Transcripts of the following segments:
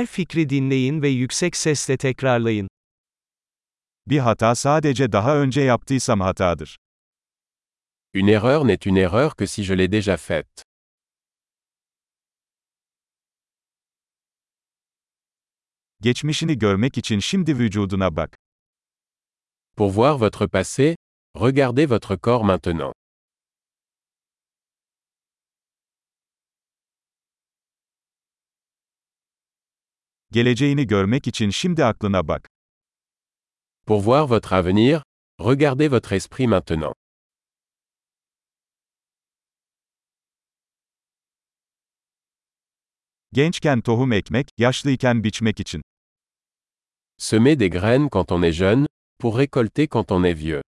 Her fikri dinleyin ve yüksek sesle tekrarlayın. Bir hata sadece daha önce yaptıysam hatadır. Une erreur n'est une erreur que si je l'ai déjà faite. Geçmişini görmek için şimdi vücuduna bak. Pour voir votre passé, regardez votre corps maintenant. Geleceğini görmek için şimdi aklına bak. Pour voir votre avenir, regardez votre esprit maintenant. Gençken tohum ekmek, yaşlıyken biçmek için. Semer des graines quand on est jeune, pour récolter quand on est vieux.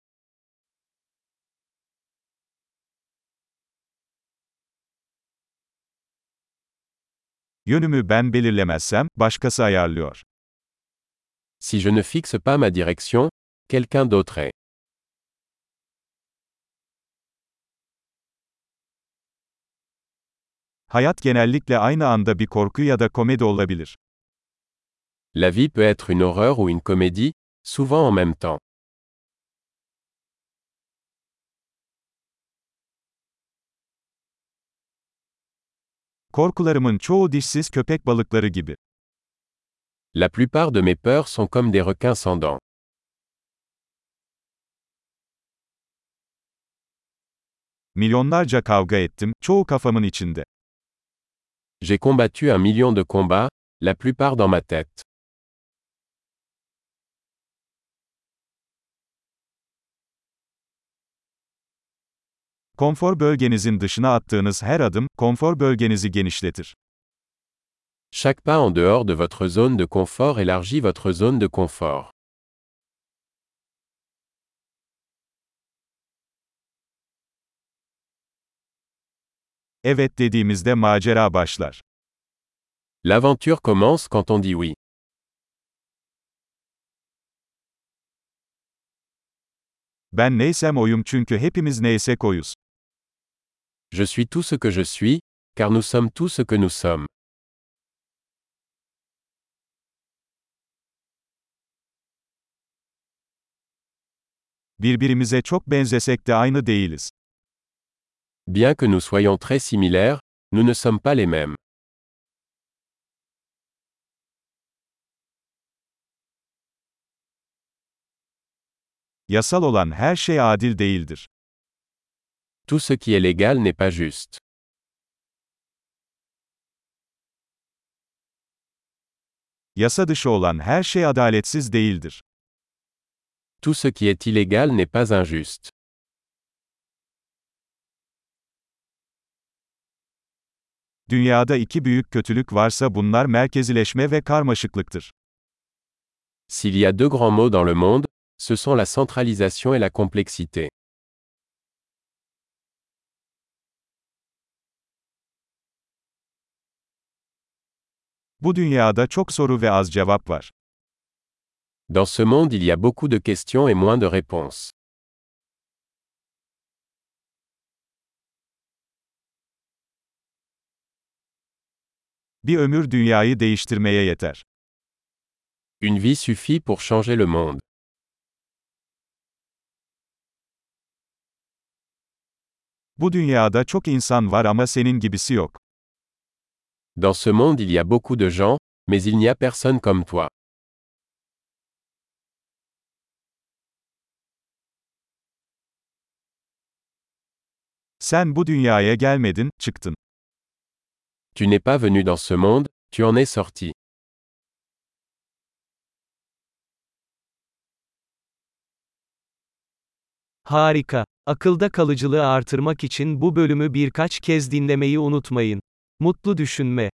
Yönümü ben belirlemezsem, başkası ayarlıyor. Si je ne fixe pas ma direction, quelqu'un d'autre est. Hayat genellikle aynı anda bir korku ya da komedi olabilir. La vie peut être une horreur ou une comédie, souvent en même temps. Korkularımın çoğu dişsiz köpek balıkları gibi. La plupart de mes peurs sont comme des requins sans dents. Milyonlarca kavga ettim, çoğu kafamın içinde. J'ai combattu un million de combats, la plupart dans ma tête. Konfor bölgenizin dışına attığınız her adım, konfor bölgenizi genişletir. Chaque pas en dehors de votre zone de confort élargit votre zone de confort. Evet dediğimizde macera başlar. L'aventure commence quand on dit oui. Ben neysem oyum çünkü hepimiz neysek oyuz. Je suis tout ce que je suis, car nous sommes tout ce que nous sommes. Birbirimize çok benzesek de aynı değiliz. Bien que nous soyons très similaires, nous ne sommes pas les mêmes. Yasal olan her şey adil değildir. Tout ce qui est légal n'est pas juste. Yasa dışı olan her şey adaletsiz değildir. Tout ce qui est illégal n'est pas injuste. Dünyada iki büyük kötülük varsa bunlar merkezileşme ve karmaşıklıktır. S'il y a deux grands mots dans le monde, ce sont la centralisation et la complexité. Bu dünyada çok soru ve az cevap var. Dans ce monde il y a beaucoup de questions et moins de réponses. Bir ömür dünyayı değiştirmeye yeter. Une vie suffit pour changer le monde. Bu dünyada çok insan var ama senin gibisi yok. Dans ce monde il y a beaucoup de gens, mais il n'y a personne comme toi. Sen bu dünyaya gelmedin, çıktın. Tu n'es pas venu dans ce monde, tu en es sorti. Harika. Akılda kalıcılığı artırmak için bu bölümü birkaç kez dinlemeyi unutmayın. Mutlu düşünme.